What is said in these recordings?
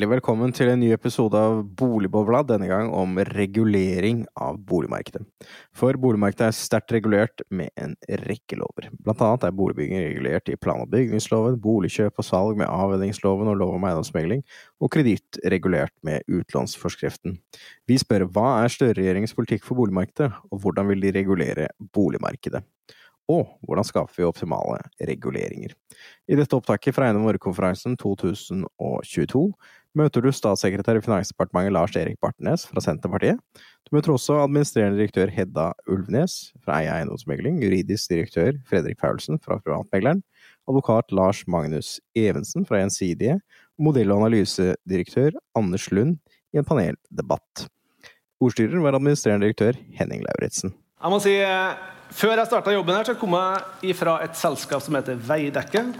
Hjertelig velkommen til en ny episode av Boligbobla, denne gang om regulering av boligmarkedet. For boligmarkedet er sterkt regulert med en rekke lover. Blant annet er boligbygging regulert i plan- og bygningsloven, boligkjøp og salg med avvenningsloven og lov om eiendomsmegling, og kreditt regulert med utlånsforskriften. Vi spør hva er Støre-regjeringens politikk for boligmarkedet, og hvordan vil de regulere boligmarkedet? Og hvordan skaper vi optimale reguleringer? I dette opptaket fra Eiendom Norge-konferansen 2022 møter du statssekretær i Finansdepartementet Lars Erik Bartnes fra Senterpartiet. Du møter også administrerende direktør Hedda Ulvnes fra Eia eiendomsmegling, juridisk direktør Fredrik Paulsen fra Privatmegleren, advokat Lars Magnus Evensen fra Gjensidige modell- og analysedirektør Anders Lund i en paneldebatt. Ordstyrer var administrerende direktør Henning Lauritzen. Jeg må si, eh, Før jeg starta jobben, her, så kom jeg fra et selskap som heter Veidekke.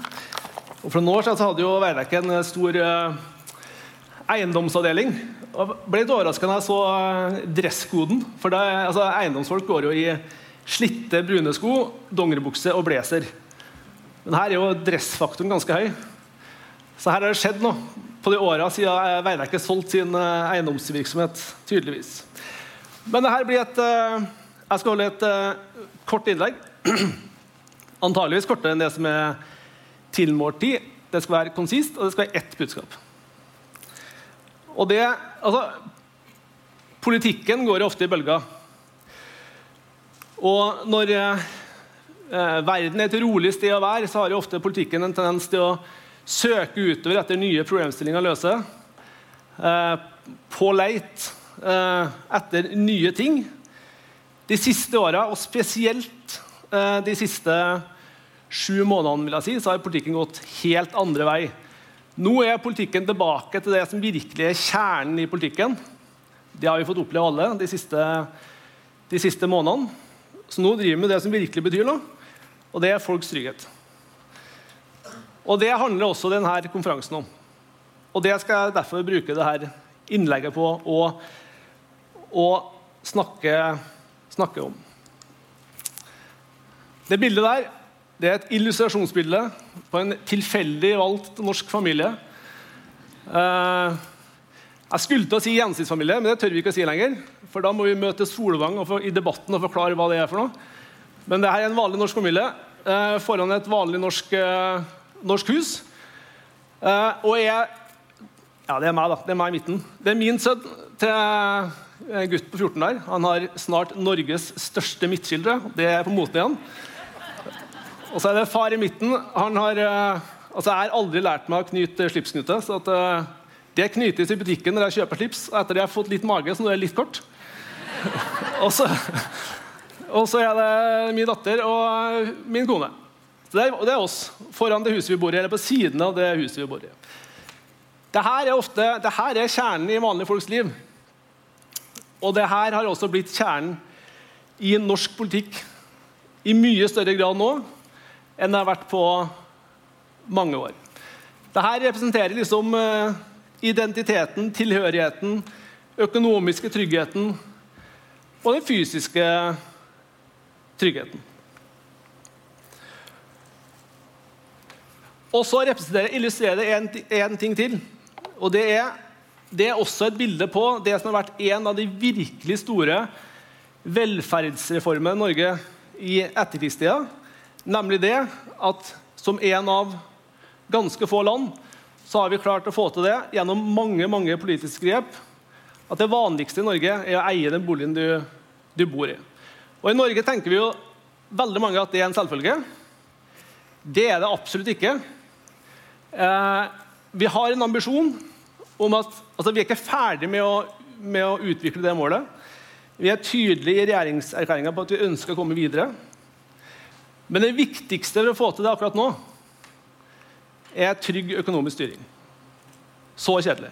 Og For noen år siden så hadde jo Veidekke en stor eh, eiendomsavdeling. Og ble litt overraska da jeg så eh, dresskoden. For det, altså, eiendomsfolk går jo i slitte, brune sko, dongeribukse og blazer. Men her er jo dressfaktoren ganske høy. Så her har det skjedd noe på de åra siden Veidekke solgte sin eh, eiendomsvirksomhet. tydeligvis. Men det her blir et eh, Jeg skal holde et kort innlegg. Antageligvis kortere enn det som er tilmålt tid. Det skal være konsist, og det skal være ett budskap. Og det Altså, politikken går ofte i bølger. Og når eh, verden er et rolig sted å være, så har jo ofte politikken en tendens til å søke utover etter nye problemstillinger å løse. Eh, på leit eh, etter nye ting. De siste åra, og spesielt eh, de siste sju månedene, vil jeg si, så har politikken gått helt andre vei. Nå er politikken tilbake til det som virkelig er kjernen i politikken. Det har vi fått oppleve alle de siste, de siste månedene. Så nå driver vi med det som virkelig betyr noe, og det er folks trygghet. Og det handler også denne konferansen om. Og det skal jeg derfor bruke dette innlegget på å, snakke, snakke om. Det bildet der det er et illustrasjonsbilde på en tilfeldig valgt norsk familie. Eh, jeg skulle til å si gjensidsfamilie, men det tør vi ikke å si lenger. For da må vi møte Solvang i debatten og forklare hva det er for noe. Men det her er en vanlig norsk familie eh, foran et vanlig norsk, eh, norsk hus. og jeg Ja, det er meg, da. Det er meg i midten. Det er min sønn til en gutt på 14 der. Han har snart Norges største midtskildre. Det er på moten igjen. Og så er det far i midten. Han har altså Jeg har aldri lært meg å knyte slipsknute. så at, det knytes i butikken når jeg kjøper slips. og Etter det har fått litt mage, så nå er det litt kort. og, så, og så er det min datter og min kone. Så det er, det er oss foran det huset vi bor i, eller på siden av det huset vi bor i. Dette er, ofte, dette er kjernen i vanlige folks liv. Og det her har også blitt kjernen i norsk politikk i mye større grad nå enn det har vært på mange år. Dette representerer liksom identiteten, tilhørigheten, økonomiske tryggheten og den fysiske tryggheten. Og så illustrerer det én ting til. Og det er, det er også et bilde på det som har vært en av de virkelig store velferdsreformene i Norge i etterkrigstida. Nemlig det at som en av ganske få land så har vi klart å få til det gjennom mange mange politiske grep. At det vanligste i Norge er å eie den boligen du, du bor i. Og I Norge tenker vi jo veldig mange at det er en selvfølge. Det er det absolutt ikke. Eh, vi har en ambisjon om at altså Vi er ikke ferdig med med å utvikle det målet. Vi er tydelige i regjeringserklæringa på at vi ønsker å komme videre. Men det viktigste for å få til det akkurat nå, er trygg økonomisk styring. Så kjedelig,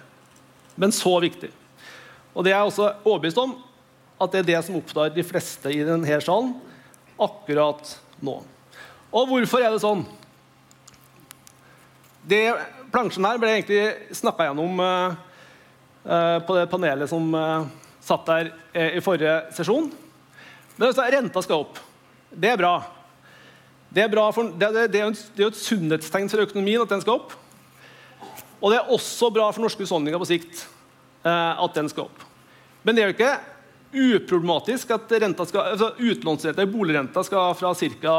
men så viktig. Og det er jeg også overbevist om at det er det som opptar de fleste i denne salen akkurat nå. Og hvorfor er det sånn? Det Plansjen her ble egentlig snakka gjennom uh, uh, på det panelet som uh, satt der i forrige sesjon. Men altså, renta skal opp. Det er bra. Det er, jo et sunnhetstegn for økonomien at den skal opp. Og det er også bra for norske husholdninger på sikt eh, at den skal opp. Men det er jo ikke uproblematisk at skal, altså utlånsrenta i boligrenta skal fra ca.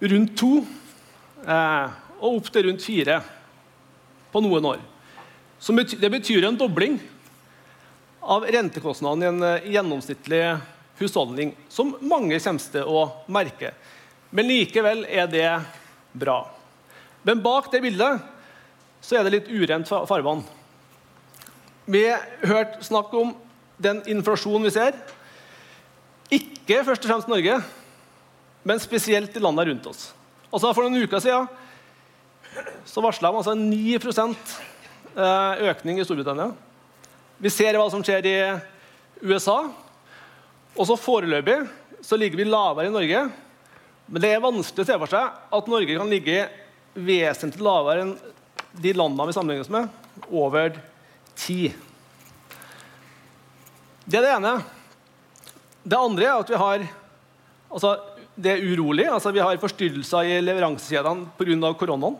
rundt to eh, og opp til rundt fire på noen år. Betyr, det betyr en dobling av rentekostnadene i en uh, gjennomsnittlig husholdning, som mange kommer til å merke. Men likevel er det bra. Men bak det bildet så er det litt urent farvann. Vi har hørt snakk om den inflasjonen vi ser. Ikke først og fremst Norge, men spesielt i landene rundt oss. Altså For noen uker siden så varsla de altså 9 eh, økning i Storbritannia. Vi ser hva som skjer i USA. Og så Foreløpig så ligger vi lavere i Norge. Men det er vanskelig å se for seg at Norge kan ligge vesentlig lavere enn de landene vi sammenligner oss med, over tid. Det er det ene. Det andre er at vi har altså, det er urolig. Altså, vi har forstyrrelser i leveransekjedene pga. koronaen.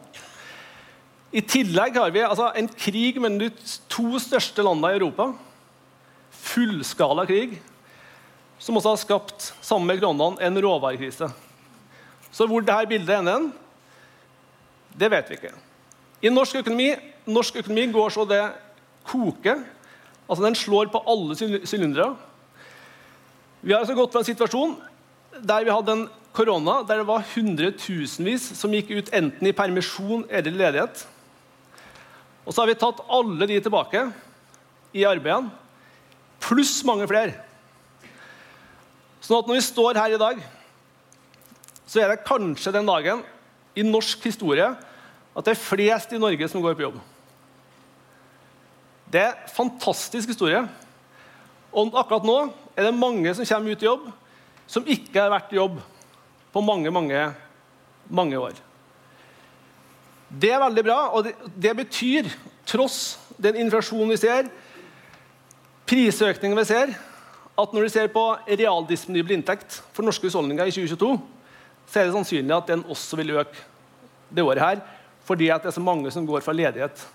I tillegg har vi altså, en krig mellom de to største landene i Europa. Fullskala krig. Som også har skapt, sammen med koronaen, en råvarekrise. Så hvor dette bildet ender, det vet vi ikke. I norsk økonomi, norsk økonomi går så det koker. Altså Den slår på alle sylindere. Vi har altså gått fra en situasjon der vi hadde en korona der det var hundretusenvis som gikk ut enten i permisjon eller ledighet. Og så har vi tatt alle de tilbake i arbeid, pluss mange flere. Sånn at når vi står her i dag, så er det kanskje den dagen i norsk historie at det er flest i Norge som går på jobb. Det er en fantastisk historie. Og akkurat nå er det mange som kommer ut i jobb, som ikke har vært i jobb på mange, mange, mange år. Det er veldig bra, og det, det betyr, tross den inflasjonen vi ser, prisøkningen vi ser, at når vi ser på realdisponibel inntekt for norske husholdninger i 2022, så er det sannsynlig at den også vil øke det året her, fordi det er så mange som går fra ledighet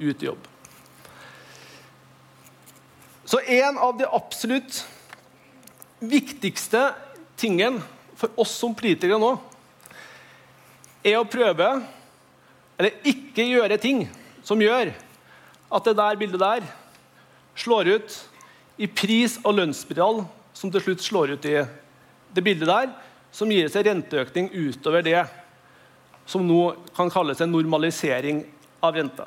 ut i jobb. Så en av de absolutt viktigste tingen for oss som politikere nå, er å prøve eller ikke gjøre ting som gjør at det der bildet der slår ut i pris- og lønnsspiral, som til slutt slår ut i det bildet der, som gir seg renteøkning utover det som nå kan kalles en normalisering av renta.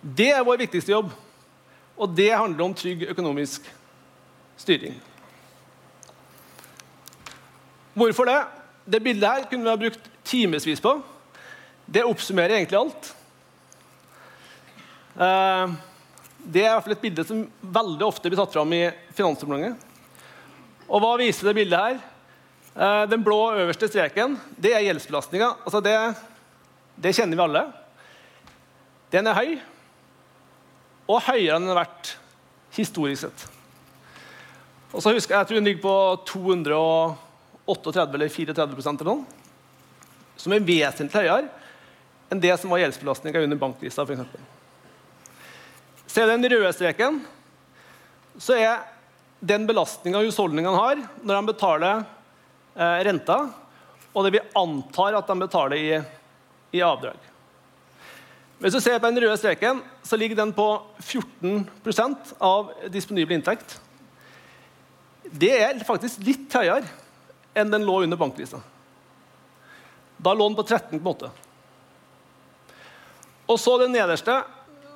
Det er vår viktigste jobb, og det handler om trygg økonomisk styring. Hvorfor det? Det bildet her kunne vi ha brukt timevis på. Det oppsummerer egentlig alt. Eh, det er i hvert fall et bilde som veldig ofte blir tatt fram i Finansdepartementet. Og hva viser det bildet her? Eh, den blå øverste streken det er gjeldsbelastninga. Altså det, det, kjenner vi alle. Den er høy, og høyere enn den har vært historisk sett. Og så husker Jeg jeg tror den ligger på 238 eller 34 eller noe, som er vesentlig høyere enn det som var gjeldsbelastninga under bankkrisa. Ser du den røde streken, så er den belastninga husholdningene har når de betaler renta, og det vi antar at de betaler i, i avdrag. Hvis du ser på den røde streken, så ligger den på 14% av disponibel inntekt. Det er faktisk litt høyere enn den lå under bankkrisen. Da lå den på 13,8. Og så den nederste,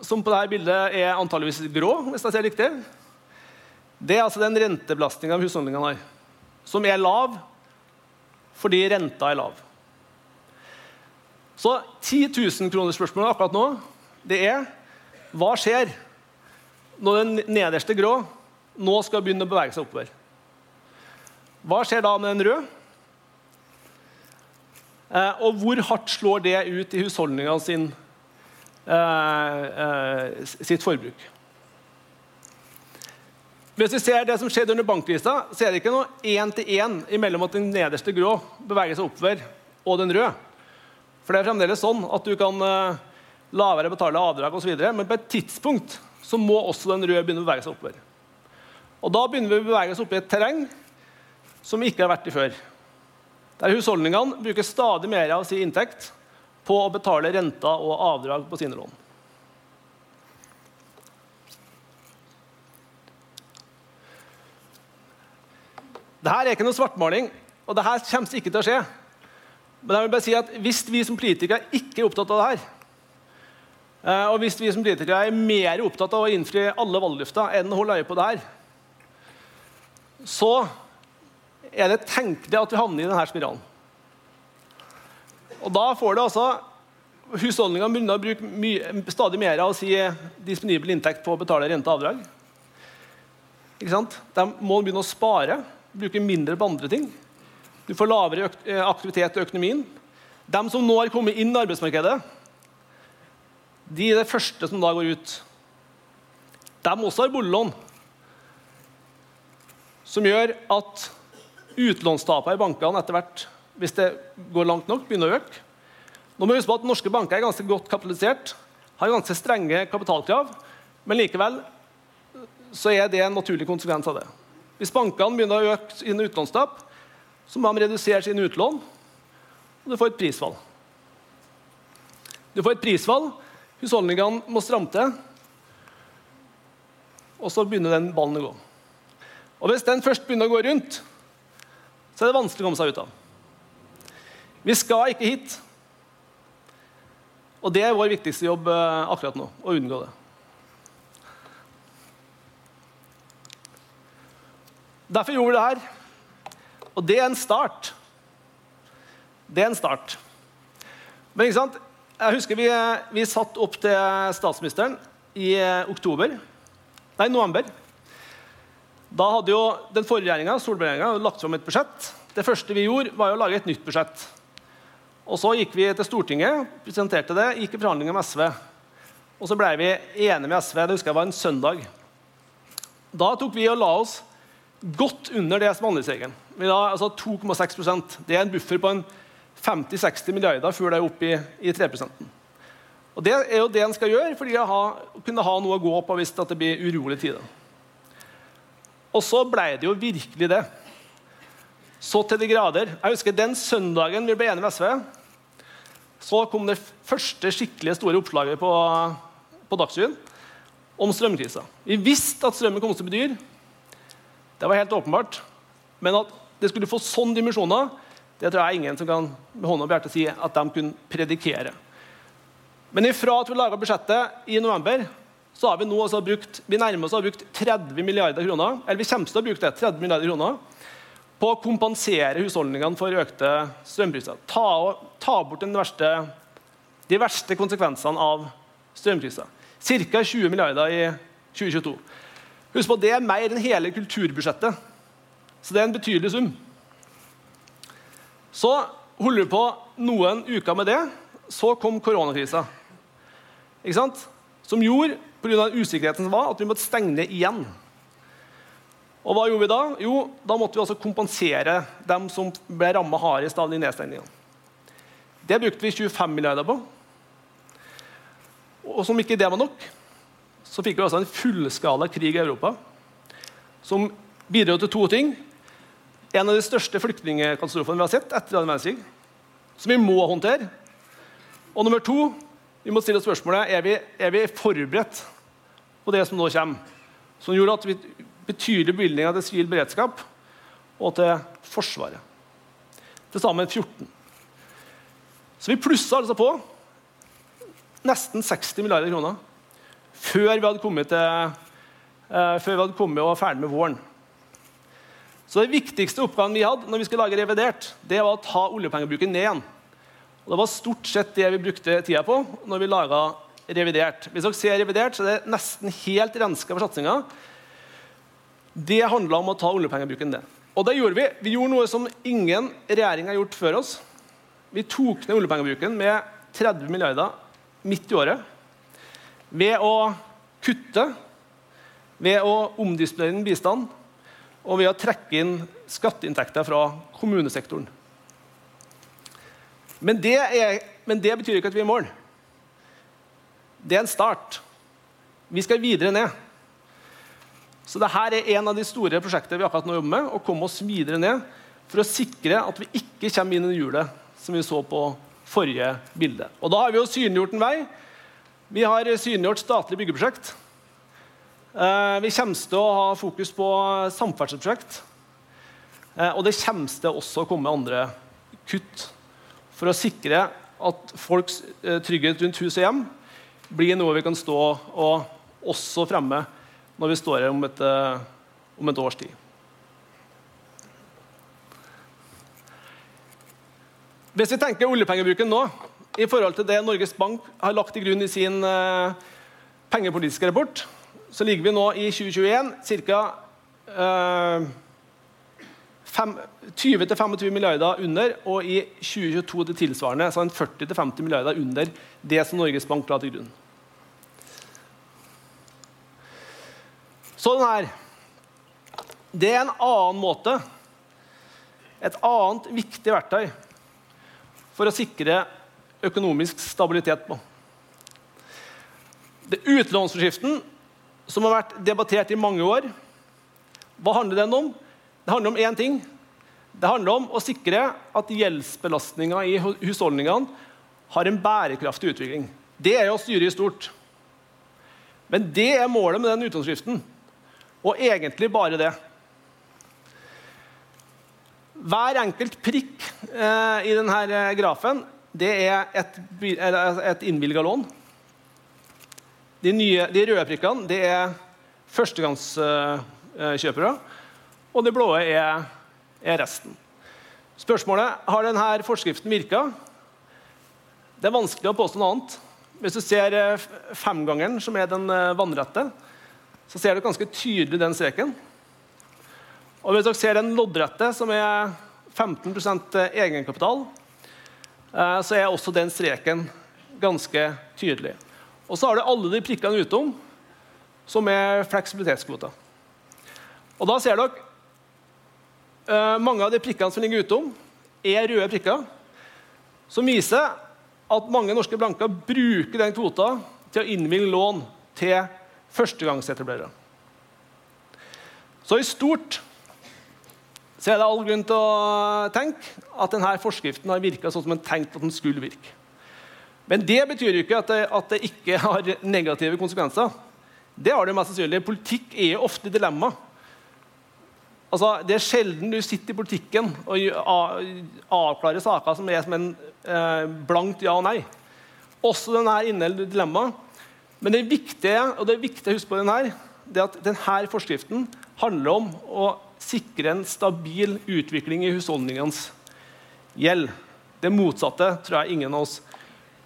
som på dette bildet er antageligvis grå, hvis jeg ser riktig. Det er altså den rentebelastninga husholdningene har, som er lav fordi renta er lav. Så 10 000-kronersspørsmålet akkurat nå det er hva skjer når den nederste grå nå skal begynne å bevege seg oppover? Hva skjer da med den røde? Eh, og hvor hardt slår det ut i husholdningene sin Eh, eh, sitt forbruk. Hvis vi ser det som skjedde under bankkrisa, så er det ikke noe én-til-én mellom at den nederste grå beveger seg oppover, og den røde. For det er fremdeles sånn at du kan la være å betale avdrag osv., men på et tidspunkt så må også den røde begynne å bevege seg oppover. Og da begynner vi å bevege oss opp i et terreng som vi ikke har vært i før. Der husholdningene bruker stadig mer av sin inntekt på å betale renter og avdrag på sine lån. Dette er ikke noe svartmaling, og dette kommer ikke til å skje. Men jeg vil bare si at hvis vi som politikere ikke er opptatt av det her, eh, og hvis vi som politikere er mer opptatt av å innfri alle valgløfter enn å holde øye på det her, så er det tenkelig at vi havner i denne spiralen. Og da får det altså Husholdningene begynner å bruke mye, stadig mer av si disponibel inntekt på å betale rente og avdrag. De må begynne å spare bruker mindre på andre ting. Du får lavere eh, aktivitet i økonomien. De som nå har kommet inn i arbeidsmarkedet, de er det første som da går ut. De også har boliglån, som gjør at utlånstapene i bankene etter hvert, hvis det går langt nok, begynner å øke. Nå må vi huske på at Norske banker er ganske godt kapitalisert, har ganske strenge kapitalkrav, men likevel så er det en naturlig konsekvens av det. Hvis bankene begynner å øke sine utlånstap, så må de redusere sine utlån, og du får et prisfall. Du får et prisfall, husholdningene må stramme til, og så begynner den ballen å gå. Og Hvis den først begynner å gå rundt, så er det vanskelig å komme seg ut av. Vi skal ikke hit. Og det er vår viktigste jobb eh, akkurat nå, å unngå det. Derfor gjorde vi det her. Og det er en start. Det er en start. Men ikke sant? jeg husker vi, vi satt opp til statsministeren i oktober, nei, november. Da hadde jo den forrige regjeringa lagt fram et budsjett. Det første vi gjorde, var å lage et nytt budsjett. Og Så gikk vi til Stortinget, presenterte det, gikk i forhandlinger med SV. Og så ble vi enige med SV. Det husker jeg var en søndag. Da tok vi og la oss godt under det som er handlingsregelen. Altså 2,6% Det er en buffer på 50-60 milliarder før det er oppe i, i 3% Og Det er jo det en skal gjøre for å kunne ha noe å gå på hvis det blir urolige tider. Og så ble det jo virkelig det. Så til de grader. Jeg husker Den søndagen vi ble enige med SV, så kom det første skikkelig store oppslaget på, på Dagsrevyen om strømkrisa. Vi visste at strømmen kom til å bli dyr. Det var helt åpenbart. Men at det skulle få sånne dimensjoner, det tror jeg ingen som kan med hånda på hjertet si at de kunne predikere. Men ifra at vi laga budsjettet i november, så har vi nå altså brukt vi nærmer oss har brukt 30 milliarder kroner eller vi kommer til å bruke det, 30 milliarder kroner, på å kompensere husholdningene for økte strømpriser. Ta, ta bort verste, de verste konsekvensene av strømkrisa. Ca. 20 milliarder i 2022. Husk på, Det er mer enn hele kulturbudsjettet. Så det er en betydelig sum. Så holder vi på noen uker med det. Så kom koronakrisa. Ikke sant? Som gjorde, pga. usikkerheten som var, at vi måtte stenge ned igjen. Og hva gjorde vi da? Jo, da måtte vi altså kompensere dem som ble ramma hardest av de nedstengningene. Det brukte vi 25 milliarder på. Og som ikke det var nok, så fikk vi altså en fullskala krig i Europa som bidro til to ting. En av de største flyktningkatastrofene vi har sett etter annen verdenskrig, som vi må håndtere. Og nummer to, vi må stille spørsmålet er vi, er vi forberedt på det som nå kommer. Som gjorde at vi betydelige bevilgninger til sivil beredskap og til Forsvaret. Til sammen 14. Så vi plussa altså på nesten 60 milliarder kroner før vi hadde kommet, til, uh, før vi hadde kommet og ferdig med våren. Så Det viktigste oppgaven vi hadde når vi skulle lage revidert, det var å ta oljepengebruken ned igjen. Og Det var stort sett det vi brukte tida på når vi laga revidert. Hvis dere ser revidert, så er det nesten helt renska for satsinga. Det handla om å ta oljepengebruken ned. Og det gjorde vi. Vi gjorde noe som ingen regjering har gjort før oss. Vi tok ned oljepengebruken med 30 milliarder midt i året ved å kutte ved å omdisponere inn bistand og ved å trekke inn skatteinntekter fra kommunesektoren. Men det, er, men det betyr ikke at vi er i mål. Det er en start. Vi skal videre ned. Så dette er en av de store prosjektene vi akkurat nå jobber med. å komme oss videre ned For å sikre at vi ikke kommer inn i hjulet som vi så på forrige bilde. Og Da har vi jo synliggjort en vei. Vi har synliggjort statlige byggeprosjekt. Eh, vi kommer til å ha fokus på samferdselsprosjekt. Eh, og det kommer til også å komme andre kutt for å sikre at folks eh, trygghet rundt hus og hjem blir noe vi kan stå og også fremme når vi står her om et, om et års tid. Hvis vi tenker oljepengebruken nå i forhold til det Norges Bank har lagt til grunn i sin uh, pengepolitiske rapport, så ligger vi nå i 2021 ca. Uh, 20-25 milliarder under, og i 2022 det tilsvarende. Så 40-50 milliarder under det som Norges Bank la til grunn. Sånn her. Det er en annen måte, et annet viktig verktøy, for å sikre økonomisk stabilitet på. Det Utlånsforskriften, som har vært debattert i mange år, hva handler den om? Det handler om én ting. Det handler om å sikre at gjeldsbelastninga i husholdningene har en bærekraftig utvikling. Det er å styre i stort. Men det er målet med den utlånsforskriften. Og egentlig bare det. Hver enkelt prikk eh, i denne grafen det er et, et innvilga lån. De, nye, de, røde prikkene det er førstegangskjøpere. Og de blå er, er resten. Spørsmålet har denne forskriften virka. Det er vanskelig å påstå noe annet. Hvis du ser eh, femgangeren, som er den eh, vannrette, så ser du ganske tydelig den streken. Og hvis dere ser den loddrette, som er 15% egenkapital, Eh, så er også den streken ganske tydelig. Og så har du alle de prikkene utom, som er fleksibilitetskvoter. Og da ser dere eh, mange av de prikkene som ligger utom, er røde prikker, som viser at mange norske blanker bruker den kvota til å innvilge lån til førstegangsetablerere. Så i stort så er det all grunn til å tenke at denne forskriften har virka sånn som en tenkte at den skulle virke. Men det betyr jo ikke at det, at det, ikke har negative konsekvenser. Det har det mest sannsynlig. Politikk er jo ofte dilemma. Altså, det er sjelden du sitter i politikken og avklarer saker som er som en eh, blankt ja og nei. Også denne inneholder dilemma. Men det viktige, og det er viktig å huske på denne, det er at denne forskriften handler om å sikre en stabil utvikling i husholdningenes gjeld. Det motsatte tror jeg ingen av oss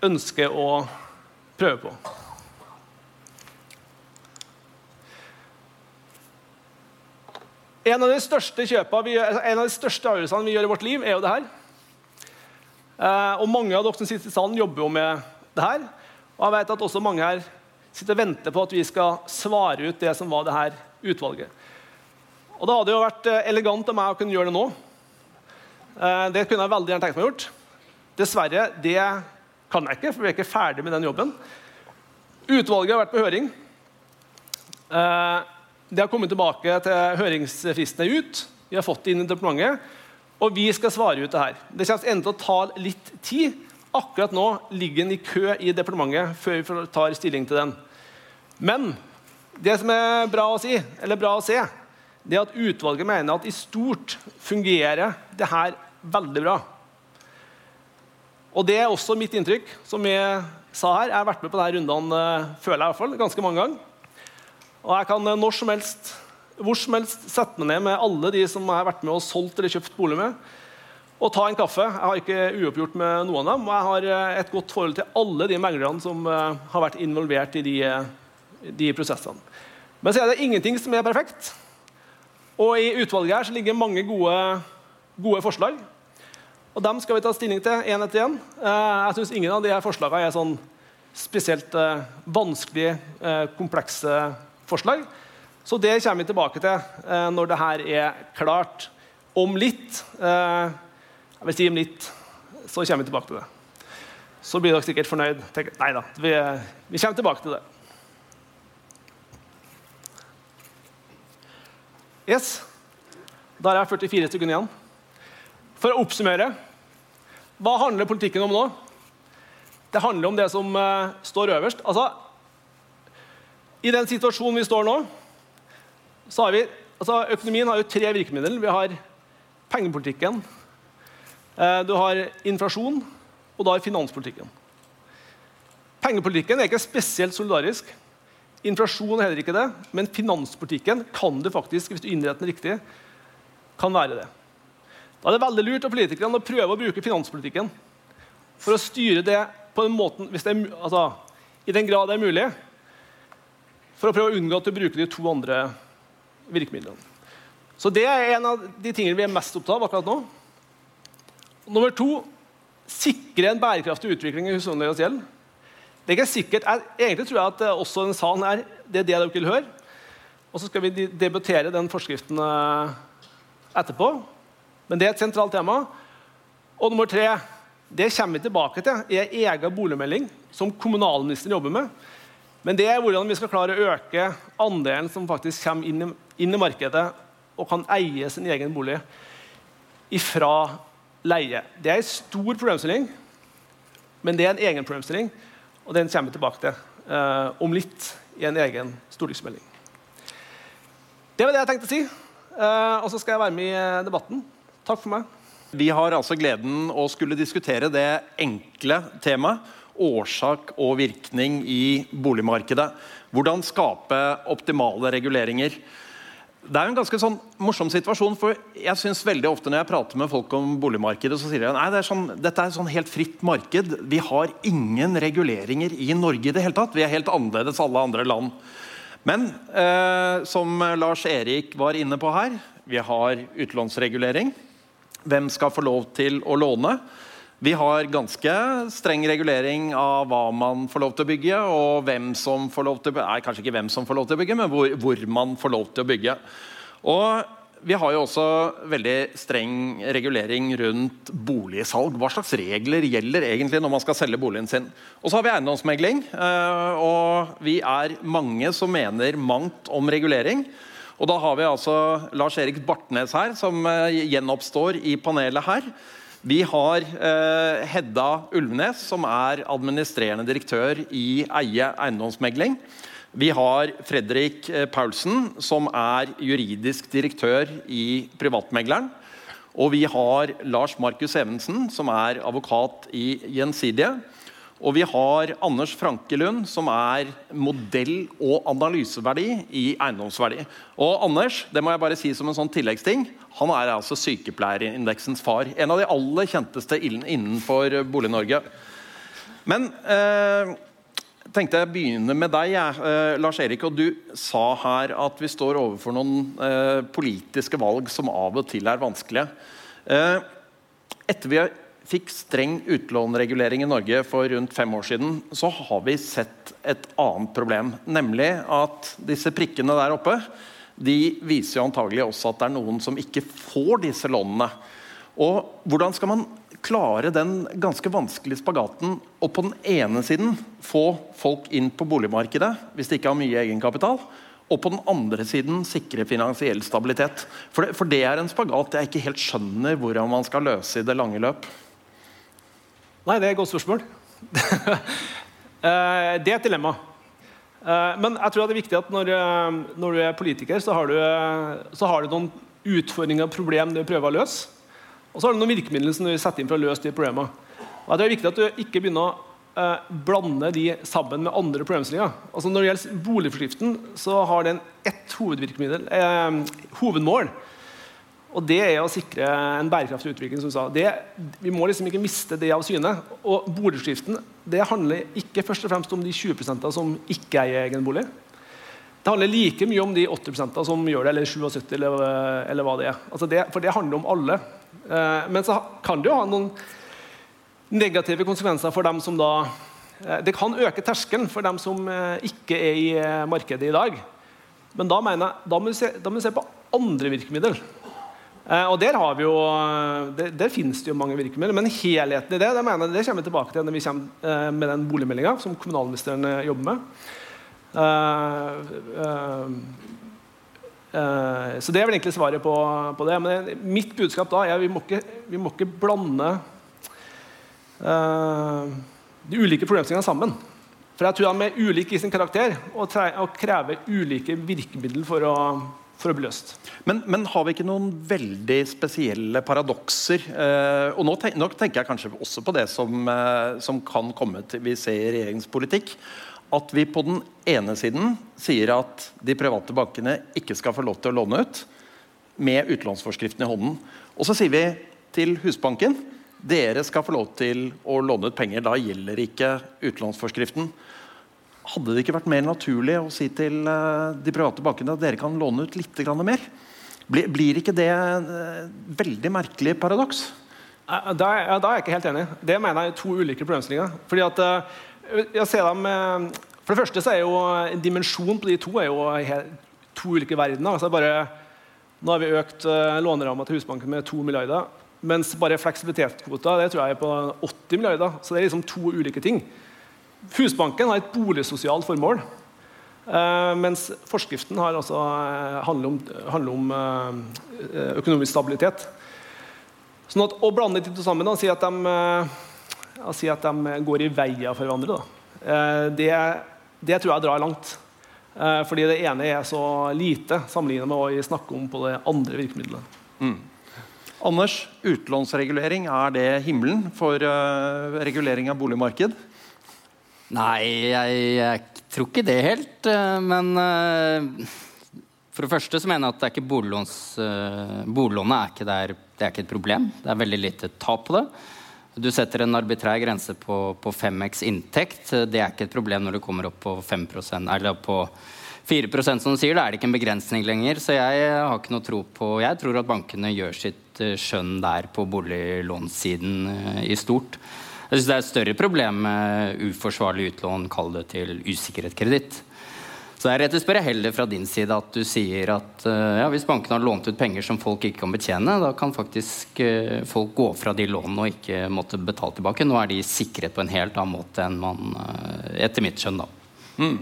ønsker å prøve på. En av de største kjøpene en av de største avgjørelsene vi gjør i vårt liv, er jo det her. Eh, og mange av dere som sitter i salen, jobber jo med det her. Og jeg vet at også mange her sitter og venter på at vi skal svare ut det som var det her utvalget. Og Det hadde jo vært eh, elegant av meg å kunne gjøre det nå. Eh, det kunne jeg veldig gjerne tenkt meg gjort. Dessverre, det kan jeg ikke, for vi er ikke ferdig med den jobben. Utvalget har vært på høring. Eh, det har kommet tilbake til høringsfristene ut. Vi har fått det inn i departementet, og vi skal svare ut det her. Det kommer enda til å ta litt tid. Akkurat nå ligger den i kø i departementet før vi tar stilling til den. Men det som er bra å si, eller bra å se, det at utvalget mener at i stort fungerer det her veldig bra. Og det er også mitt inntrykk. Som jeg sa her, jeg har vært med på disse rundene eh, føler jeg i hvert fall, ganske mange ganger. Og jeg kan eh, når som helst, hvor som helst sette meg ned med alle de som har vært med og solgt eller kjøpt bolig med, og ta en kaffe. Jeg har ikke uoppgjort med noen av dem. Og jeg har eh, et godt forhold til alle de meglerne som har vært involvert i de, de prosessene. Men så er det ingenting som er perfekt. Og I utvalget her så ligger mange gode, gode forslag. Og Dem skal vi ta stilling til én etter én. Eh, jeg syns ingen av de her forslagene er sånn spesielt eh, vanskelige, eh, komplekse forslag. Så det kommer vi tilbake til når det her er klart. Om litt Jeg vil si om litt, så kommer vi tilbake til det. Så blir dere sikkert fornøyd. Nei da, vi, vi kommer tilbake til det. Yes. Da er jeg 44 sekunder igjen. For å oppsummere hva handler politikken om nå? Det handler om det som uh, står øverst. Altså, I den situasjonen vi står nå, så har vi altså, Økonomien har jo tre virkemidler. Vi har pengepolitikken, uh, du har inflasjon, og du har finanspolitikken. Pengepolitikken er ikke spesielt solidarisk. Inflasjon er heller ikke det, men finanspolitikken kan du faktisk, hvis du innretter den riktig, kan være det. Da er det veldig lurt av politikerne å prøve å bruke finanspolitikken for å styre det på den måten, er, altså, i den grad det er mulig, for å prøve å unngå at du bruker de to andre virkemidlene. Så Det er en av de tingene vi er mest opptatt av akkurat nå. Nummer to sikre en bærekraftig utvikling i husholdningenes gjeld. Det er ikke sikkert, Egentlig tror jeg at eh, også den salen er det er det dere vil høre. Og så skal vi debattere den forskriften eh, etterpå. Men det er et sentralt tema. Og nummer tre det kommer vi tilbake til i en egen boligmelding som kommunalministeren jobber med. Men det er hvordan vi skal klare å øke andelen som faktisk kommer inn i, inn i markedet og kan eie sin egen bolig ifra leie. Det er en stor problemstilling, men det er en egen problemstilling. Og den kommer vi tilbake til uh, om litt i en egen stortingsmelding. Det var det jeg tenkte å si. Uh, og så skal jeg være med i eh, debatten. Takk for meg. Vi har altså gleden å skulle diskutere det enkle temaet årsak og virkning i boligmarkedet. Hvordan skape optimale reguleringer. Det er jo en ganske sånn morsom situasjon. for jeg synes veldig ofte Når jeg prater med folk om boligmarkedet, så sier de nei, det sånn, dette er et sånn helt fritt marked. Vi har ingen reguleringer i Norge i det hele tatt. Vi er helt annerledes alle andre land. Men eh, som Lars Erik var inne på her, vi har utlånsregulering. Hvem skal få lov til å låne? Vi har ganske streng regulering av hva man får lov til å bygge, og hvem som får lov til å bygge. Nei, kanskje ikke hvem som får lov til å bygge, men hvor, hvor man får lov til å bygge. Og vi har jo også veldig streng regulering rundt boligsalg. Hva slags regler gjelder egentlig når man skal selge boligen sin? Og så har vi eiendomsmegling, eh, og vi er mange som mener mangt om regulering. Og da har vi altså Lars Erik Bartnes her, som eh, gjenoppstår i panelet her. Vi har eh, Hedda Ulvenes, som er administrerende direktør i Eie eiendomsmegling. Vi har Fredrik eh, Paulsen, som er juridisk direktør i Privatmegleren. Og vi har Lars Markus Evensen, som er advokat i Gjensidige. Og vi har Anders Frankelund, som er modell- og analyseverdi i eiendomsverdi. Og Anders, det må jeg bare si som en sånn tilleggsting, han er altså sykepleierindeksens far. En av de aller kjenteste innenfor Bolig-Norge. Men eh, tenkte jeg begynne med deg, eh, Lars Erik. og Du sa her at vi står overfor noen eh, politiske valg som av og til er vanskelige. Eh, etter vi fikk streng utlånregulering i Norge for rundt fem år siden, så har vi sett et annet problem. Nemlig at disse prikkene der oppe de viser jo antagelig også at det er noen som ikke får disse lånene. Og hvordan skal man klare den ganske vanskelige spagaten og på den ene siden få folk inn på boligmarkedet hvis de ikke har mye egenkapital, og på den andre siden sikre finansiell stabilitet? For det, for det er en spagat jeg ikke helt skjønner hvordan man skal løse i det lange løp. Nei, det er et godt spørsmål. Eh, det er et dilemma. Eh, men jeg tror det er viktig at når, eh, når du er politiker, så har, du, så har, du, noen utfordringer og problemer du prøver å løse. Og så har du noen virkemidler som du setter inn for å løse de problemene. Og jeg tror Det er viktig at du ikke begynner å blande de sammen med andre problemstillinger. Altså Når det gjelder boligforskriften, så har den ett hovedvirkemiddel, eh, hovedmål. Og det er å sikre en bærekraftig utvikling. som du sa. Det, vi må liksom ikke miste det av syne. Og boligskiften det handler ikke først og fremst om de 20% som ikke eier egen bolig. Det handler like mye om de 80% som gjør det, eller 77 eller, eller hva det er. Altså det, for det handler om alle. Eh, men så kan det jo ha noen negative konsekvenser for dem som da eh, Det kan øke terskelen for dem som eh, ikke er i eh, markedet i dag. Men da, mener jeg, da, må vi se, da må vi se på andre virkemidler. Eh, og der, har vi jo, der, der, finnes det jo mange virkemidler, men helheten i det det, mener det kommer vi tilbake til når vi kommer eh, med den boligmeldinga som kommunalministeren eh, jobber med. Så det er vel egentlig svaret på, på, det. Men mitt budskap da er at vi må ikke, vi må ikke blande de ulike problemstillingene sammen. For jeg tror han er ulike i sin karakter og, og krever ulike virkemidler for å, for å bli løst. Men, men, har vi ikke noen veldig spesielle paradokser? Eh, og nå, tenk, nå, tenker jeg kanskje også på det som, eh, som kan komme til vi ser i regjeringspolitikk. At vi på den ene siden sier at de private bankene ikke skal få lov til å låne ut med utlånsforskriften i hånden. Og så sier vi til Husbanken dere skal få lov til å låne ut penger. Da gjelder ikke utlånsforskriften. Hadde det ikke vært mer naturlig å si til uh, de private bankene at dere kan låne ut litt mer? Blir, ikke det en veldig merkelig paradoks? Da, er jeg ikke helt enig. Det mener jeg er to ulike problemstillinger. Fordi at, uh, jeg ser dem, for det første så er jo en dimensjon på de to er jo to ulike verdener. Altså bare, nå har vi økt låneramma til Husbanken med 2 milliarder. Mens bare fleksibilitetskvota det tror jeg er på 80 milliarder. Så det er liksom to ulike ting. Husbanken har et boligsosialt formål. Uh, mens forskriften altså, uh, handler om, handler om uh, økonomisk stabilitet. Sånn at Å blande de to sammen og si at de, at de går i veia for hverandre, det, det, tror jeg drar langt. fordi det ene er så lite sammenlignet med hva vi snakker om på det andre virkemidlet. Mm. Anders, utlånsregulering, er det himmelen for regulering av boligmarked? Nei, jeg, jeg, tror ikke det helt. Uh, men uh, for det første så mener jeg at det er ikke boliglåns, boliglånet er ikke der, det er ikke et problem. Det er veldig lite tap på det. Du setter en arbitrær grense på, på 5x inntekt. Det er ikke et problem når du kommer opp på 5% eller på 4% som du sier, da er det ikke en begrensning lenger. Så jeg har ikke noe tro på Jeg tror at bankene gjør sitt eh, skjønn der på boliglånssiden eh, i stort. Jeg syns det er et større problem med uforsvarlig utlån, kall det til usikkerhet kreditt. Så jeg spør heller fra din side at du sier at eh, ja, hvis bankene har lånt ut penger som folk ikke kan betjene, da kan faktisk folk gå fra de lånene og ikke måtte betale tilbake. Nå er de sikret på en helt annen måte enn man etter mitt skjønn, da. Mm.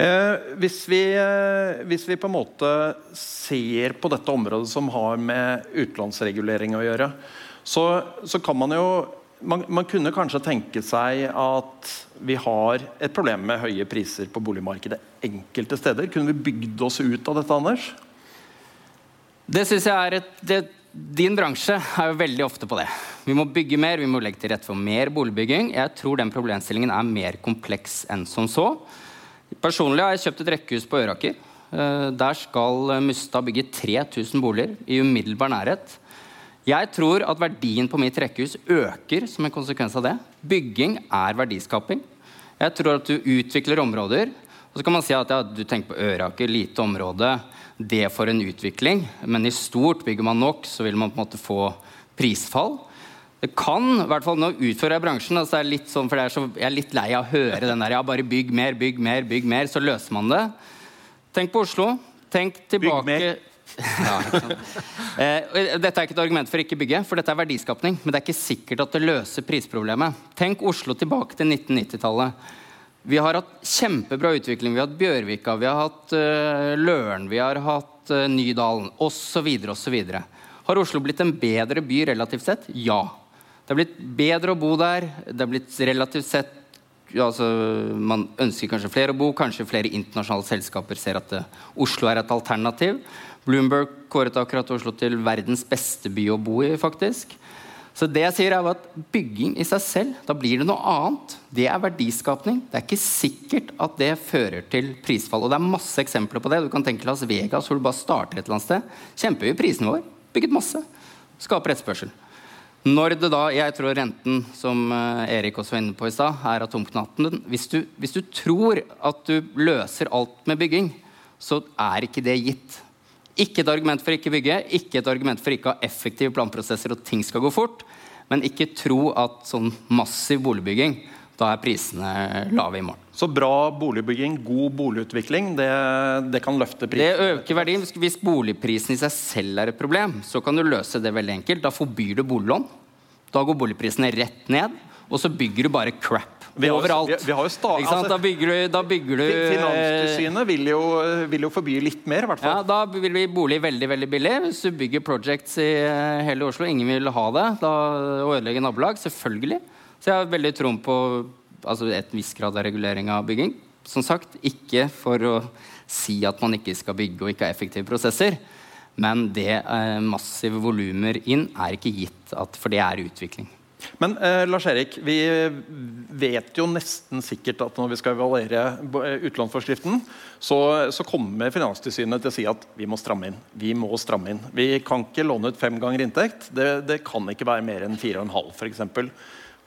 Eh, hvis, vi, eh, hvis, vi, på en måte ser på dette området som har med utlånsregulering å gjøre, så, så kan man jo man, man, kunne kanskje tenke seg at vi har et problem med høye priser på boligmarkedet enkelte steder. Kunne vi bygd oss ut av dette, Anders? Det synes jeg er et det, Din bransje er jo veldig ofte på det. Vi må bygge mer, vi må legge til rette for mer boligbygging. Jeg tror den problemstillingen er mer kompleks enn som så. Personlig har jeg kjøpt et rekkehus på Øraker. Eh, der skal Mustad bygge 3000 boliger i umiddelbar nærhet. Jeg tror at verdien på mitt rekkehus øker som en konsekvens av det. Bygging er verdiskaping. Jeg tror at du utvikler områder. Og så kan man si at ja, du tenker på Øraker, lite område. Det for en utvikling. Men i stort bygger man nok, så vil man på en måte få prisfall. Det kan, i hvert fall Nå utfører jeg bransjen, altså er litt sånn, for er så, jeg er litt lei av å høre den der ja, bare bygg mer, bygg mer, bygg mer, så løser man det. Tenk på Oslo. Tenk tilbake. Ja, eh, dette er ikke et argument for ikke bygge, for dette er verdiskapning. Men det er ikke sikkert at det løser prisproblemet. Tenk Oslo tilbake til 1990-tallet. Vi har hatt kjempebra utvikling. Vi har hatt Bjørvika, vi har hatt uh, Løren, vi har hatt uh, Nydalen osv. osv. Har Oslo blitt en bedre by relativt sett? Ja. Det er blitt bedre å bo der. Det er blitt relativt sett altså, Man ønsker kanskje flere å bo. Kanskje flere internasjonale selskaper ser at uh, Oslo er et alternativ. Bloomberg kåret akkurat Oslo til verdens beste by å bo i, faktisk. Så det jeg sier er at Bygging i seg selv, da blir det noe annet. Det er verdiskapning. Det er ikke sikkert at det fører til prisfall. Og det er masse eksempler på det. Du kan tenke Las Vegas, hvor du bare starter et eller annet sted. Kjempehøye prisene våre. Bygget masse. Skaper etterspørsel. Når det da, Jeg tror renten, som eh, Erik også var inne på i stad, er atomknatten. Hvis hvis du tror at du løser alt med bygging, så er ikke det gitt. Ikke et argument for ikke bygge, ikke et argument for ikke ha effektive planprosesser og ting skal gå fort. Men ikke tro at sånn massiv boligbygging Da er prisene lave i morgen. Så bra boligbygging, god boligutvikling, det, det kan løfte Det prisen? øker verdien. Hvis boligprisen i seg selv er et problem, så kan du løse det veldig enkelt. Da forbyr du boliglån. Da går boligprisene rett ned, og så bygger du bare crap Vi overalt. vi- vi har jo sta- Ikke sant? altså- da bygger du, da bygger du eh, Finanstilsynet vil vil jo forby litt mer, i hvert Ja. Da vil vi bolig veldig veldig billig. Hvis du bygger projects i eh, hele Oslo, ingen vil ha det. Da, og ødelegge nabolag. Selvfølgelig. Så jeg har veldig troen på altså et viss grad av regulering av bygging. Som sagt, ikke for å si at man ikke skal bygge og ikke ha effektive prosesser. Men det eh, massive volumer inn er ikke gitt, at, for det er utvikling. Men eh, Lars Erik, vi vet jo nesten sikkert at når vi skal evaluere eh, utlånsforskriften, så, så kommer Finanstilsynet til å si at vi må stramme inn. Vi må stramme inn. Vi kan ikke låne ut fem ganger inntekt. Det, det kan ikke være mer enn fire og en halv, f.eks.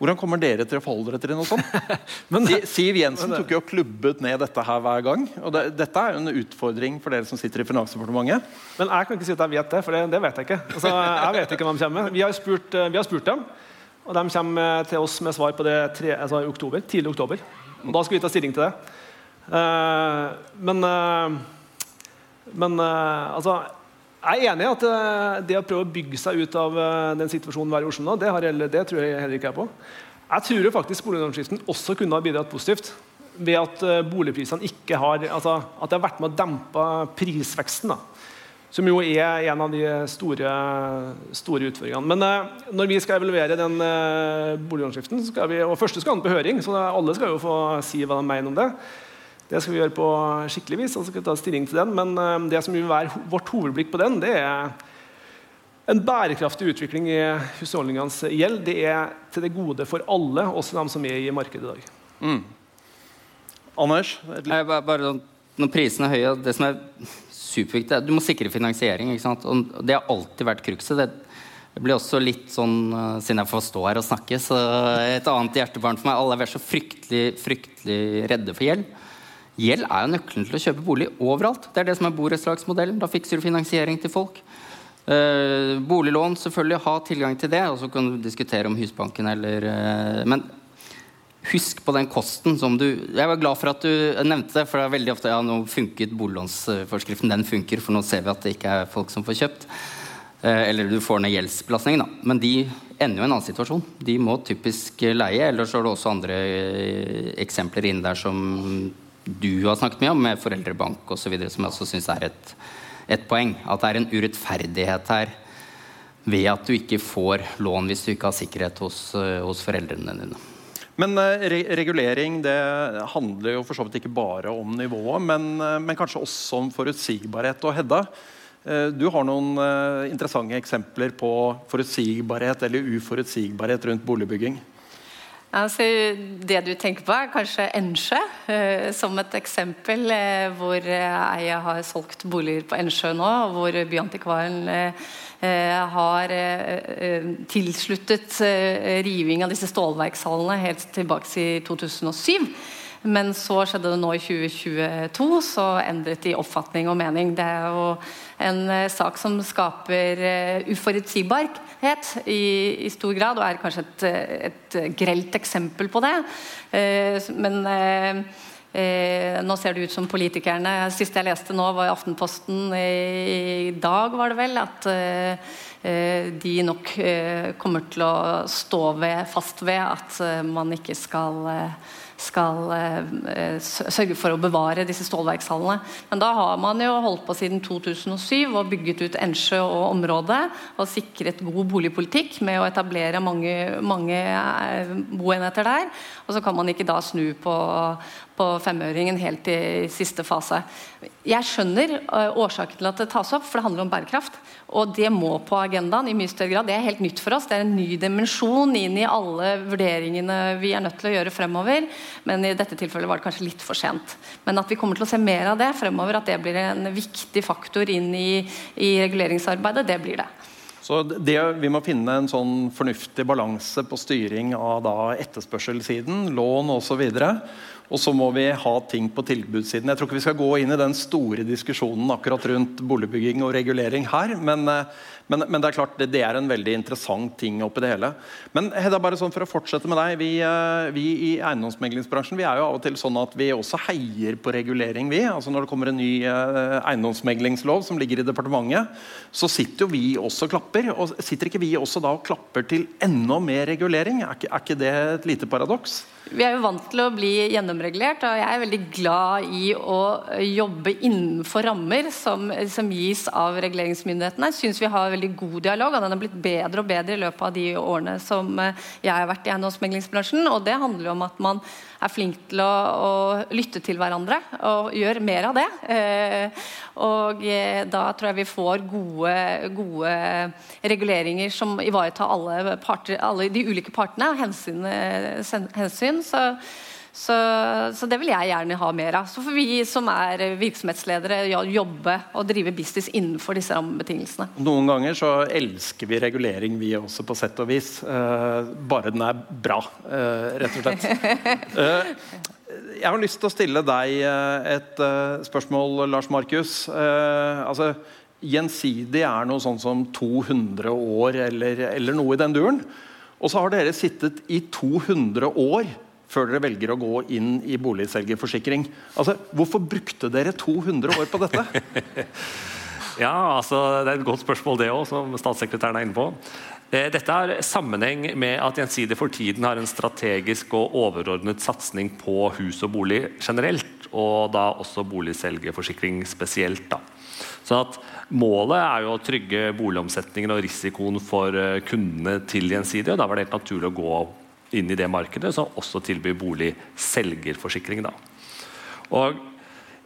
Hvordan kommer dere til å forholde dere til noe sånt? men, Siv Jensen tok jo klubbet ned dette her hver gang. og det, Dette er jo en utfordring for dere som sitter i Finansdepartementet. Men jeg kan ikke si at jeg vet det, for det, det vet jeg ikke. Altså, jeg vet ikke hva de kommer med. Vi har spurt, eh, vi har spurt dem, og de kommer til oss med svar på det tre, altså i oktober, tidlig oktober. Og da skal vi ta stilling til det. Uh, men uh, men uh, altså, jeg er enig i at eh, det å prøve å bygge seg ut av eh, den situasjonen vi er i Oslo nå, det, har det tror jeg heller ikke jeg på. Jeg tror faktisk boliglånsskiften også kunne ha bidratt positivt ved at eh, boligprisene ikke har altså, At det har vært med å dempe prisveksten. da som jo er en av de store, store utfordringene. Men eh, når vi skal evaluere den eh, boliglånsskiften, så skal vi, og første skal den på høring, så alle skal jo få si hva de mener om det. Det skal vi gjøre på skikkelig vis, og så skal vi ta stilling til den. Men eh, det som vil være vårt hovedblikk på den, det er en bærekraftig utvikling i husholdningenes gjeld. Det er til det gode for alle, også de som er i markedet i dag. Anders? et bare, bare sånn, når prisene er høye, det som er superviktig, er du må sikre finansiering. Og det har alltid vært cruxet. Det, blir også litt sånn, uh, siden jeg får stå her og snakke, så et annet hjertebarn for meg. Alle vært så fryktelig, fryktelig redde for gjeld. Gjeld er jo nøkkelen til å kjøpe bolig overalt. Det er det som er borettslagsmodellen. Da fikser du finansiering til folk. Eh, boliglån, selvfølgelig, ha tilgang til det. Og så kan du diskutere om Husbanken eller eh, Men husk på den kosten som du Jeg var glad for at du nevnte det, for det er veldig ofte ja, nå funket boliglånsforskriften. Den funker, for nå ser vi at det ikke er folk som får kjøpt. Eh, eller du får ned gjeldsbelastningen, da. Men de ender jo i en annen situasjon. De må typisk leie, eller så er det også andre eh, eksempler inn der som du har snakket mye om, med foreldrebank osv., som jeg også syns er et, et poeng. At det er en urettferdighet her ved at du ikke får lån hvis du ikke har sikkerhet hos, eh, hos foreldrene dine. Men eh, re regulering det handler jo for så vidt ikke bare om nivået, men, eh, men kanskje også om forutsigbarhet. Og Hedda, eh, du har noen interessante eksempler på forutsigbarhet eller uforutsigbarhet rundt boligbygging. Altså, det du tenker på, er kanskje Ensjø, eh, som et eksempel eh, hvor eh, jeg har solgt boliger på Ensjø nå, hvor Byantikvaren har tilsluttet riving av disse stålverkshallene helt tilbake til 2007. Men så skjedde det nå i 2022, så endret de oppfatning og mening. Det er jo en eh, sak som skaper eh, uforutsigbarhet i, i stor grad, og er kanskje et, et grelt eksempel på det. Eh, men eh, Eh, nå ser det ut som politikerne Siste jeg leste nå, var i Aftenposten i, dag, var det vel, at eh, eh, de nok eh, kommer til å stå ved, fast ved at eh, man ikke skal eh, skal eh, sørge for å bevare disse stålverkshallene. Men da har man jo holdt på siden 2007 og bygget ut Ensjø og området og sikret god boligpolitikk med å etablere mange, mange eh, boenheter der. Og så kan man ikke da snu på, på femøringen helt i siste fase. Jeg skjønner eh, årsaken til at det tas opp, for det handler om bærekraft. Og det må på agendaen i mye større grad. Det er helt nytt for oss. Det er en ny dimensjon inn i alle vurderingene vi er nødt til å gjøre fremover. Men i dette tilfellet var det kanskje litt for sent. Men at vi kommer til å se mer av det fremover, at det blir en viktig faktor inn i, i reguleringsarbeidet, det blir det. Så det, Vi må finne en sånn fornuftig balanse på styring av da etterspørselssiden, lån osv. Og så må vi ha ting på tilbudssiden. Jeg tror ikke vi skal gå inn i den store diskusjonen akkurat rundt boligbygging og regulering her, men, eh, men, men det er klart det, det, er en veldig interessant ting oppi det hele. Men Hedda, bare sånn for å fortsette med deg. Vi, eh, vi i eiendomsmeglingsbransjen vi er jo av og til sånn at vi også heier på regulering. vi. Altså Når det kommer en ny eh, eiendomsmeglingslov som ligger i departementet, så sitter jo vi også og klapper. Og sitter ikke vi også da og klapper til enda mer regulering? Er ikke, er ikke det et lite paradoks? Vi er jo vant til å bli gjennomregulert, og jeg er veldig glad i å jobbe innenfor rammer som, som gis av reguleringsmyndighetene. Jeg syns vi har veldig god dialog, og den har blitt bedre og bedre i løpet av de årene som jeg har vært i eiendomsmeglingsbransjen. Og det handler jo om at man er flink til å, å, lytte til hverandre og gjør mer av det. Eh, og eh, da tror jeg vi får gode, gode reguleringer som ivaretar alle, parter, alle de ulike partene og hensyn. hensyn så så, så, det vil jeg gjerne ha mer av. Så får vi som er virksomhetsledere jobbe og drive business innenfor disse rammebetingelsene. Noen ganger så elsker vi regulering, vi også, på sett og vis. Uh, bare den er bra, uh, rett og slett. Uh, jeg har lyst til å stille deg et spørsmål, Lars Markus. altså, Gjensidig er noe sånn som 200 år, eller, eller noe i den duren. Og så har dere sittet i 200 år før dere velger å gå inn i boligselgerforsikring. Altså, hvorfor brukte dere 200 år på dette? ja, altså, Det er et godt spørsmål, det òg, som statssekretæren er inne på. Eh, dette har sammenheng med at Gjensidige for tiden har en strategisk og overordnet satsing på hus og bolig generelt, og da også boligselgerforsikring spesielt. da. Så at Målet er jo å trygge boligomsetningen og risikoen for eh, kundene til Gjensidige. og Da var det helt naturlig å gå inn i det markedet, som også tilbyr boligselgerforsikring. Og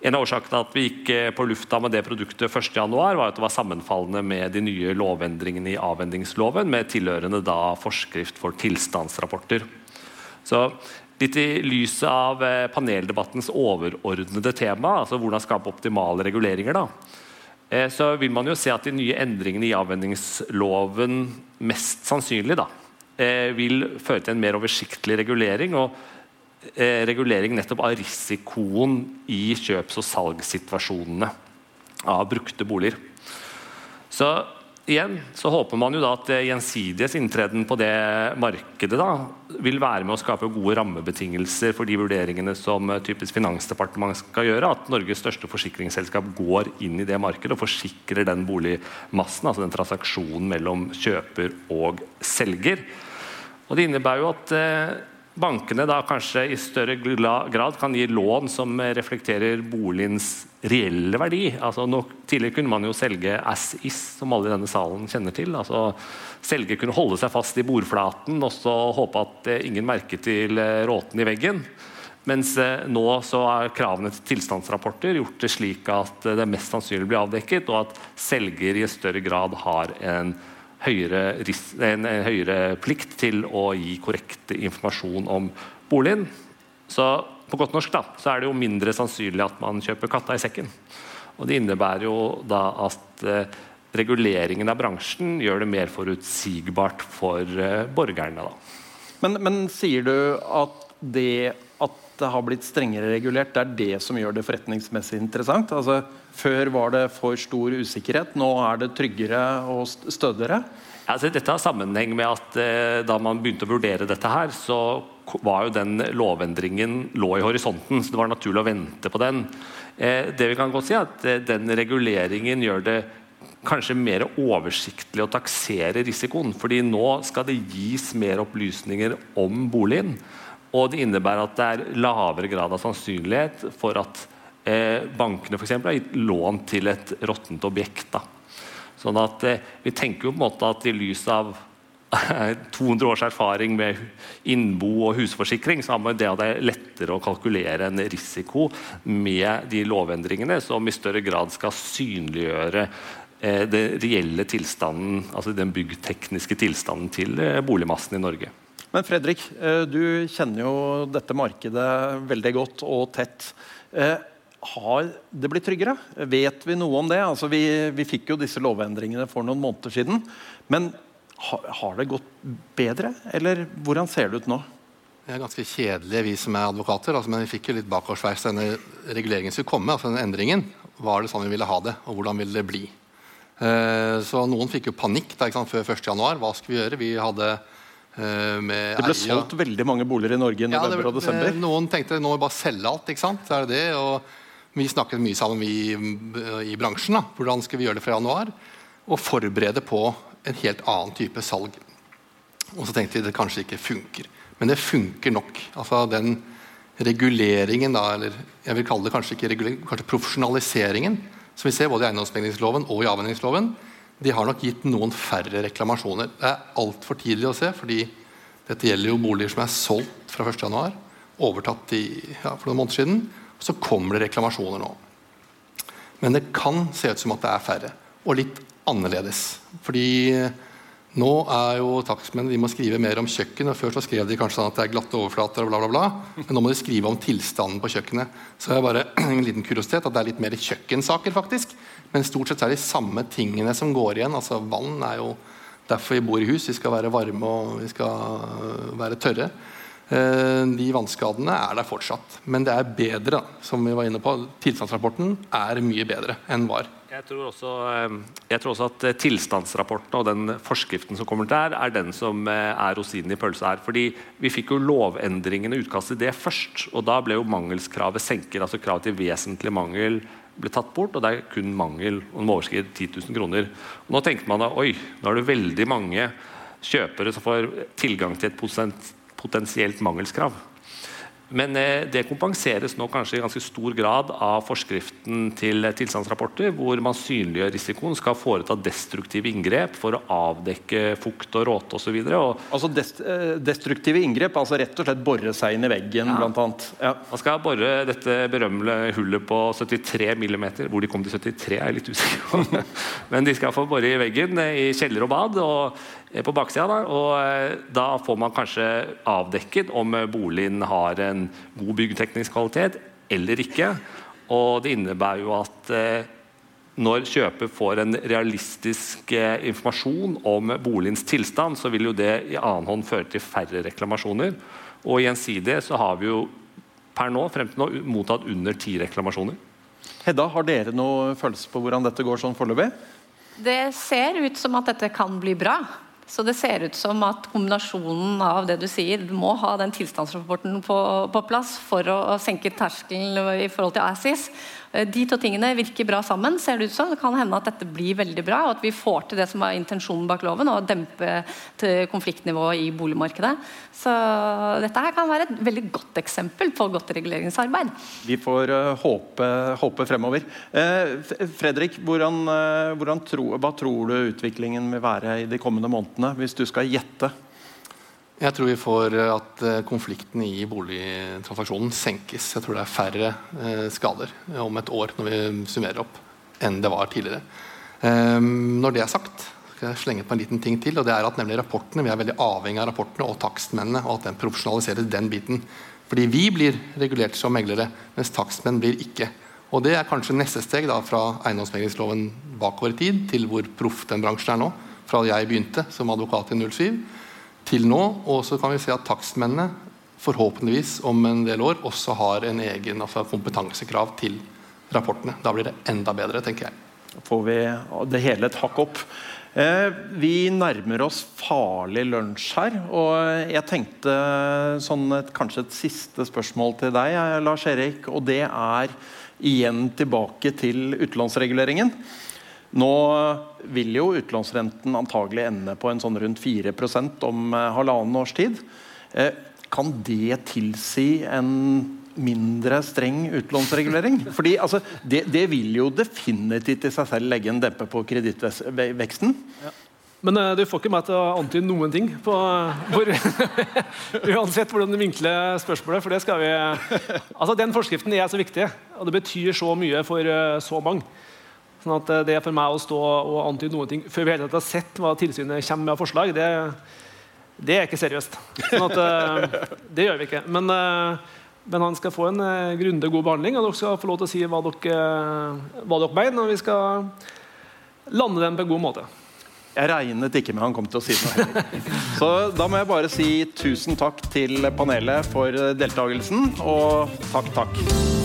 en av årsakene at vi gikk eh, på lufta med det produktet 1.1, var at det var sammenfallende med de nye lovendringene i avvendingsloven, med tilhørende da forskrift for tilstandsrapporter. Så litt i lyset av eh, paneldebattens overordnede tema, altså hvordan skape optimale reguleringer, da, eh, så vil man jo se at de nye endringene i avvendingsloven mest sannsynlig da, vil føre til en mer oversiktlig regulering. og eh, regulering nettopp av risikoen i kjøps- og salgssituasjonene av brukte boliger. Så igjen så håper man jo da at Gjensidiges inntreden på det markedet da, vil være med å skape gode rammebetingelser for de vurderingene som typisk Finansdepartementet skal gjøre. At Norges største forsikringsselskap går inn i det markedet og forsikrer den boligmassen, altså den transaksjonen mellom kjøper og selger. Og Det innebærer jo at eh, bankene da kanskje i større grad kan gi lån som reflekterer boligens reelle verdi. Altså tidligere kunne man jo selge as is, som alle i denne salen kjenner til. Altså, selger kunne holde seg fast i bordflaten og så håpe at eh, ingen merket til eh, råten i veggen. Mens nå så er kravene til tilstandsrapporter gjort det slik at det mest sannsynlig blir avdekket, og at selger i større grad har en høyere, en høyere plikt til å gi korrekt informasjon om boligen. Så på godt norsk da, så er det jo mindre sannsynlig at man kjøper katta i sekken. Og Det innebærer jo da at eh, reguleringen av bransjen gjør det mer forutsigbart for eh, borgerne. da. Men, men, sier du at det det har blitt strengere regulert, det er det som gjør det forretningsmessig interessant? Altså, før var det for stor usikkerhet, nå er det tryggere og stødigere? Altså, dette har sammenheng med at eh, Da man begynte å vurdere dette, her, så var jo den lovendringen lå i horisonten. så Det var naturlig å vente på den. Eh, det vi kan godt si er at eh, Den reguleringen gjør det kanskje mer oversiktlig å taksere risikoen. fordi nå skal det gis mer opplysninger om boligen. Og det innebærer at det er lavere grad av sannsynlighet for at eh, bankene for eksempel, har gitt lån til et råttent objekt. Da. Sånn at eh, Vi tenker jo på en måte at i lys av 200 års erfaring med innbo og husforsikring, så har det, det lettere å kalkulere en risiko med de lovendringene som i større grad skal synliggjøre eh, den reelle tilstanden, altså den byggtekniske tilstanden til eh, boligmassen i Norge. Men Fredrik, eh, du kjenner jo dette markedet veldig godt og tett. Eh, har det blitt tryggere? Vet vi noe om det? Altså vi, vi fikk jo disse lovendringene for noen måneder siden. Men har, har det gått bedre, eller hvordan ser det ut nå? Vi er ganske kjedelige, vi som er advokater. Altså, men vi fikk jo litt bakoversveis denne reguleringen skulle komme. altså denne endringen. Var det sånn vi ville ha det, og hvordan ville det bli? Eh, så noen fikk jo panikk da, før 1.1. Hva skulle vi gjøre? Vi hadde Det ble solgt veldig mange boliger i Norge i Ja, det- og desember. eh, Noen tenkte nå bare selge alt. ikke sant? Er det det, og Vi snakket mye sammen vi i bransjen. da. Hvordan skal vi gjøre det fra januar? Og forberede på en helt annen type salg. Og så tenkte vi det kanskje ikke funker. Men det funker nok. Altså den reguleringen, da, eller jeg vil kalle det kanskje ikke regulering, kanskje profesjonaliseringen, som vi ser både i eiendomsmeglingsloven og i avhendingsloven, de har nok gitt noen færre reklamasjoner. Det er altfor tidlig å se, fordi dette gjelder jo boliger som er solgt fra 1.1., overtatt i, ja, for noen måneder siden. Så kommer det reklamasjoner nå. Men det kan se ut som at det er færre, og litt annerledes. Fordi nå er jo takstmenn de må skrive mer om kjøkken. og Før så skrev de kanskje sånn at det er glatte overflater, og bla, bla, bla. Men nå må de skrive om tilstanden på kjøkkenet. Så er bare en liten kuriositet at det er litt mer kjøkkensaker, faktisk. Men stort sett er det de samme tingene som går igjen. Altså Vann er jo derfor vi bor i hus. Vi skal være varme og vi skal øh, være tørre. Eh, De vannskadene er der fortsatt. Men det er bedre, som vi var inne på. Tilstandsrapporten er mye bedre enn var. Jeg tror, også, eh, jeg tror også at eh, tilstandsrapporten og den forskriften som kommer der, er den som eh, er rosinen i pølsa her. Fordi vi fikk jo lovendringene utkastet det først, og da ble jo mangelskravet senket. Altså kravet til vesentlig mangel ble tatt bort, og det er kun mangel og den må overskride 10 000 kroner. Og nå tenkte man da oi, nå er det veldig mange kjøpere som får tilgang til et potensielt mangelskrav. Men eh, det kompenseres nå kanskje i ganske stor grad av forskriften til tilstandsrapporter, hvor man synliggjør risikoen, skal foreta destruktive inngrep for å avdekke fukt og råte osv. Altså dest, eh, destruktive inngrep, altså rett og slett bore seg inn i veggen, blant annet. Ja. Man skal bore dette berømmelige hullet på 73 mm. Hvor de kom til 73, er jeg litt usikker på. Men de skal få bore i veggen eh, i kjeller og bad. og på baksida da, og eh, Da får man kanskje avdekket om eh, boligen har en god byggeteknisk kvalitet eller ikke. Og det innebærer jo at eh, når kjøper får en realistisk eh, informasjon om boligens tilstand, så vil jo det i annen hånd føre til færre reklamasjoner. Og gjensidig så har vi jo per nå frem til nå mottatt under ti reklamasjoner. Hedda, har dere noe følelse på hvordan dette går sånn foreløpig? Det ser ut som at dette kan bli bra. Så det ser ut som at kombinasjonen av det du sier, du må ha den tilstandsrapporten på, på plass for å, å senke terskelen i forhold til ASIS. Eh, De to tingene virker bra sammen. ser Det ut som. Det kan hende at dette blir veldig bra, og at vi får til det som var intensjonen bak loven, å dempe konfliktnivået i boligmarkedet. Så dette her kan være et veldig godt eksempel på godt reguleringsarbeid. Vi får eh, håpe, håpe fremover. Eh, Fredrik, hvordan, hvordan tro, hva tror du utviklingen vil være i de kommende månedene, hvis du skal gjette? Jeg tror vi får eh, at konfliktene konflikten i boligtransaksjonen senkes. Jeg tror det er færre eh, skader om et år når vi summerer opp, enn det var tidligere. Ehm, når det er sagt, skal jeg slenge på en liten ting til. og det er at nemlig rapportene, Vi er veldig avhengig av rapportene og takstmennene, og at den profesjonaliseres, den biten. Fordi vi blir regulert som meglere, mens takstmenn blir ikke. Og Det er kanskje neste steg da, fra eiendomsmeglingsloven bakover i tid til hvor proff den bransjen er nå. Fra jeg begynte som advokat i 07 til nå. Og så kan vi se at takstmennene forhåpentligvis om en del år også har en egen altså kompetansekrav til rapportene. Da blir det enda bedre, tenker jeg. Da får vi det hele et hakk opp. Eh, vi nærmer oss farlig lunsj her, og jeg tenkte sånn et, kanskje et siste spørsmål til deg, eh, Lars Erik. Og det er igjen tilbake til utlånsreguleringen. Nå vil jo utlånsrenten antagelig ende på en sånn rundt 4 om eh, halvannen års tid. Eh, kan det tilsi en mindre streng utlånsregulering? Fordi altså, det, det vil jo definitivt i seg selv legge en dempe på kredittveksten. Men uh, du får ikke meg til å antyde noen ting på hvor, Uansett hvordan du vinkler spørsmålet, for det skal vi Altså, Den forskriften er så viktig, og det betyr så mye for uh, så mange. Sånn at det er for meg å stå og antyde noen ting før vi har sett hva tilsynet kommer med av forslag, det, det er ikke seriøst. Sånn at eh, Det gjør vi ikke. Men, eh, men han skal få en eh, grundig god behandling, og dere skal få lov til å si hva dere, hva dere mener, og vi skal lande den på en god måte. Jeg regnet ikke med han kom til å si noe. Så da må jeg bare si tusen takk til panelet for deltakelsen, og takk, takk.